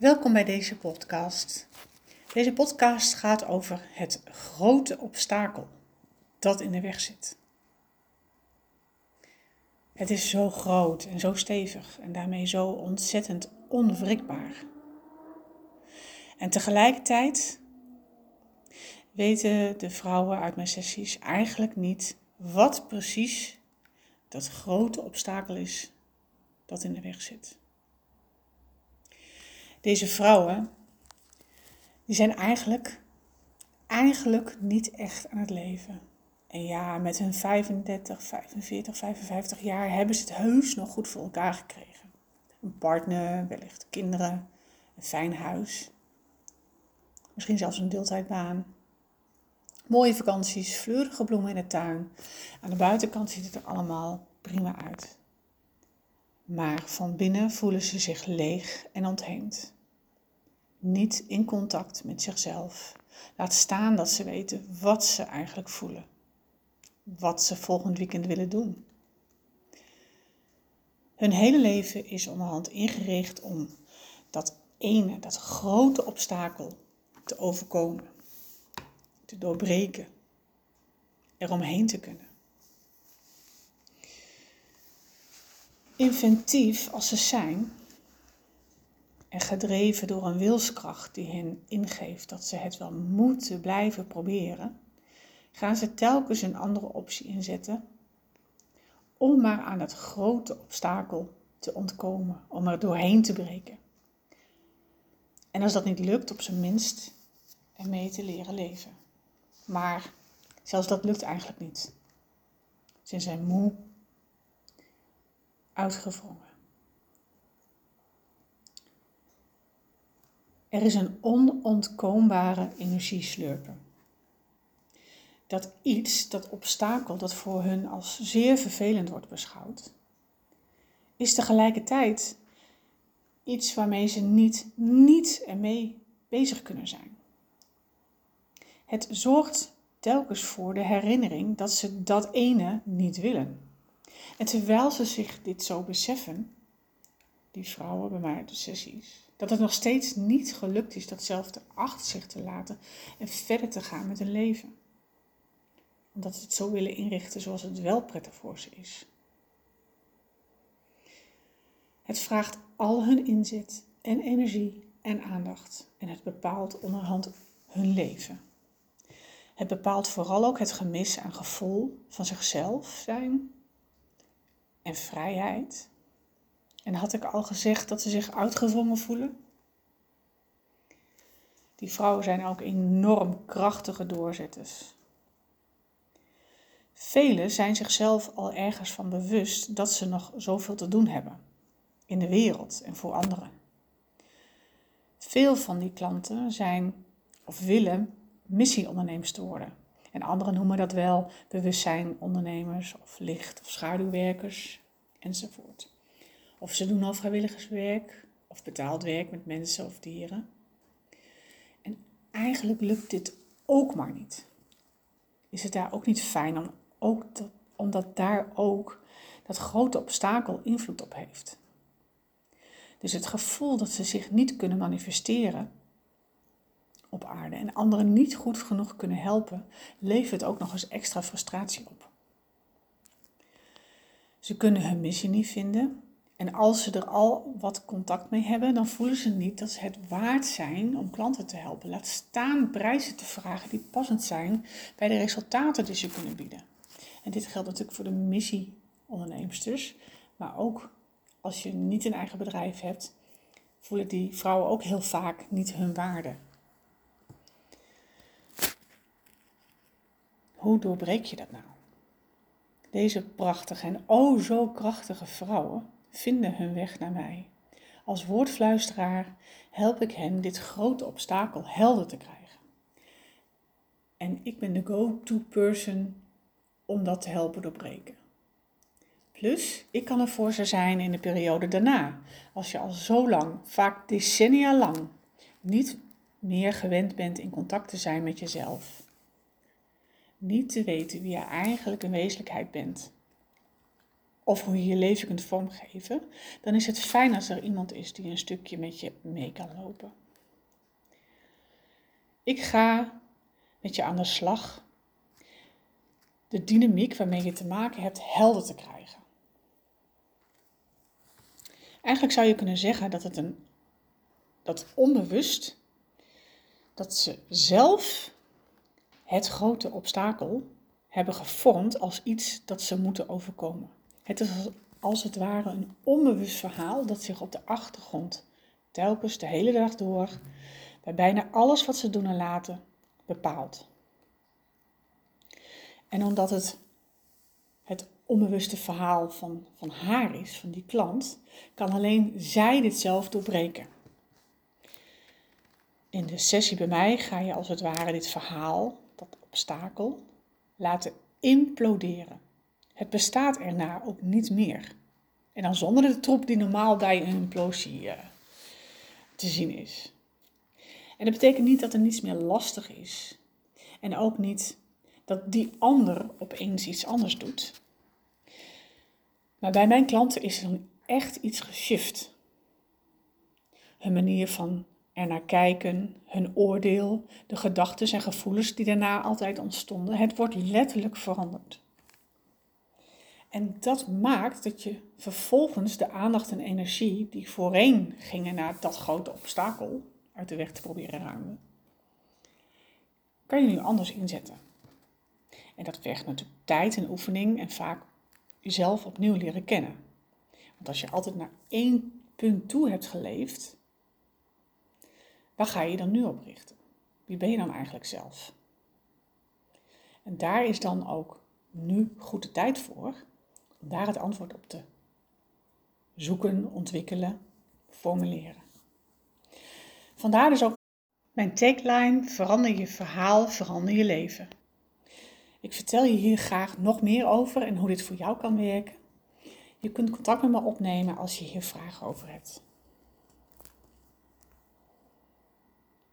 Welkom bij deze podcast. Deze podcast gaat over het grote obstakel dat in de weg zit. Het is zo groot en zo stevig en daarmee zo ontzettend onwrikbaar. En tegelijkertijd weten de vrouwen uit mijn sessies eigenlijk niet wat precies dat grote obstakel is dat in de weg zit. Deze vrouwen, die zijn eigenlijk, eigenlijk niet echt aan het leven. En ja, met hun 35, 45, 55 jaar hebben ze het heus nog goed voor elkaar gekregen. Een partner, wellicht kinderen, een fijn huis. Misschien zelfs een deeltijdbaan. Mooie vakanties, fleurige bloemen in de tuin. Aan de buitenkant ziet het er allemaal prima uit. Maar van binnen voelen ze zich leeg en ontheemd. Niet in contact met zichzelf. Laat staan dat ze weten wat ze eigenlijk voelen. Wat ze volgend weekend willen doen. Hun hele leven is onderhand ingericht om dat ene, dat grote obstakel te overkomen, te doorbreken, eromheen te kunnen. Inventief als ze zijn en gedreven door een wilskracht die hen ingeeft dat ze het wel moeten blijven proberen, gaan ze telkens een andere optie inzetten om maar aan dat grote obstakel te ontkomen, om er doorheen te breken. En als dat niet lukt, op zijn minst ermee te leren leven. Maar zelfs dat lukt eigenlijk niet. Ze zijn moe, uitgewrongen. Er is een onontkoombare energieslurper. Dat iets, dat obstakel dat voor hun als zeer vervelend wordt beschouwd, is tegelijkertijd iets waarmee ze niet, niet ermee bezig kunnen zijn. Het zorgt telkens voor de herinnering dat ze dat ene niet willen. En terwijl ze zich dit zo beseffen, die vrouwen bij mij uit de sessies, dat het nog steeds niet gelukt is datzelfde achter zich te laten en verder te gaan met hun leven. Omdat ze het zo willen inrichten zoals het wel prettig voor ze is. Het vraagt al hun inzet en energie en aandacht en het bepaalt onderhand hun leven. Het bepaalt vooral ook het gemis aan gevoel van zichzelf zijn en vrijheid. En had ik al gezegd dat ze zich uitgewrongen voelen? Die vrouwen zijn ook enorm krachtige doorzetters. Velen zijn zichzelf al ergens van bewust dat ze nog zoveel te doen hebben in de wereld en voor anderen. Veel van die klanten zijn of willen missieondernemers te worden. En anderen noemen dat wel bewustzijnondernemers of licht- of schaduwwerkers enzovoort. Of ze doen al vrijwilligerswerk of betaald werk met mensen of dieren. En eigenlijk lukt dit ook maar niet. Is het daar ook niet fijn om ook omdat daar ook dat grote obstakel invloed op heeft? Dus het gevoel dat ze zich niet kunnen manifesteren op aarde en anderen niet goed genoeg kunnen helpen, levert ook nog eens extra frustratie op. Ze kunnen hun missie niet vinden. En als ze er al wat contact mee hebben, dan voelen ze niet dat ze het waard zijn om klanten te helpen. Laat staan prijzen te vragen die passend zijn bij de resultaten die ze kunnen bieden. En dit geldt natuurlijk voor de missieondernemsters, maar ook als je niet een eigen bedrijf hebt, voelen die vrouwen ook heel vaak niet hun waarde. Hoe doorbreek je dat nou? Deze prachtige en o oh zo krachtige vrouwen vinden hun weg naar mij. Als woordfluisteraar help ik hen dit grote obstakel helder te krijgen. En ik ben de go-to person om dat te helpen doorbreken. Plus, ik kan er voor ze zijn in de periode daarna, als je al zo lang, vaak decennia lang, niet meer gewend bent in contact te zijn met jezelf niet te weten wie je eigenlijk een wezenlijkheid bent. of hoe je je leven kunt vormgeven, dan is het fijn als er iemand is die een stukje met je mee kan lopen. Ik ga met je aan de slag de dynamiek waarmee je te maken hebt helder te krijgen. Eigenlijk zou je kunnen zeggen dat het een dat onbewust dat ze zelf het grote obstakel hebben gevormd als iets dat ze moeten overkomen. Het is als het ware een onbewust verhaal dat zich op de achtergrond telkens de hele dag door bij bijna alles wat ze doen en laten bepaalt. En omdat het het onbewuste verhaal van, van haar is, van die klant, kan alleen zij dit zelf doorbreken. In de sessie bij mij ga je als het ware dit verhaal, dat obstakel, laten imploderen. Het bestaat erna ook niet meer. En dan zonder de troep die normaal bij een implosie uh, te zien is. En dat betekent niet dat er niets meer lastig is. En ook niet dat die ander opeens iets anders doet. Maar bij mijn klanten is er echt iets geshift. Hun manier van er naar kijken, hun oordeel, de gedachten en gevoelens die daarna altijd ontstonden. Het wordt letterlijk veranderd. En dat maakt dat je vervolgens de aandacht en energie die voorheen gingen naar dat grote obstakel uit de weg te proberen ruimen, kan je nu anders inzetten. En dat vergt natuurlijk tijd en oefening en vaak jezelf opnieuw leren kennen. Want als je altijd naar één punt toe hebt geleefd, waar ga je dan nu op richten? Wie ben je dan eigenlijk zelf? En daar is dan ook nu goed de tijd voor om daar het antwoord op te zoeken, ontwikkelen, formuleren. Vandaar dus ook mijn tagline: verander je verhaal, verander je leven. Ik vertel je hier graag nog meer over en hoe dit voor jou kan werken. Je kunt contact met me opnemen als je hier vragen over hebt.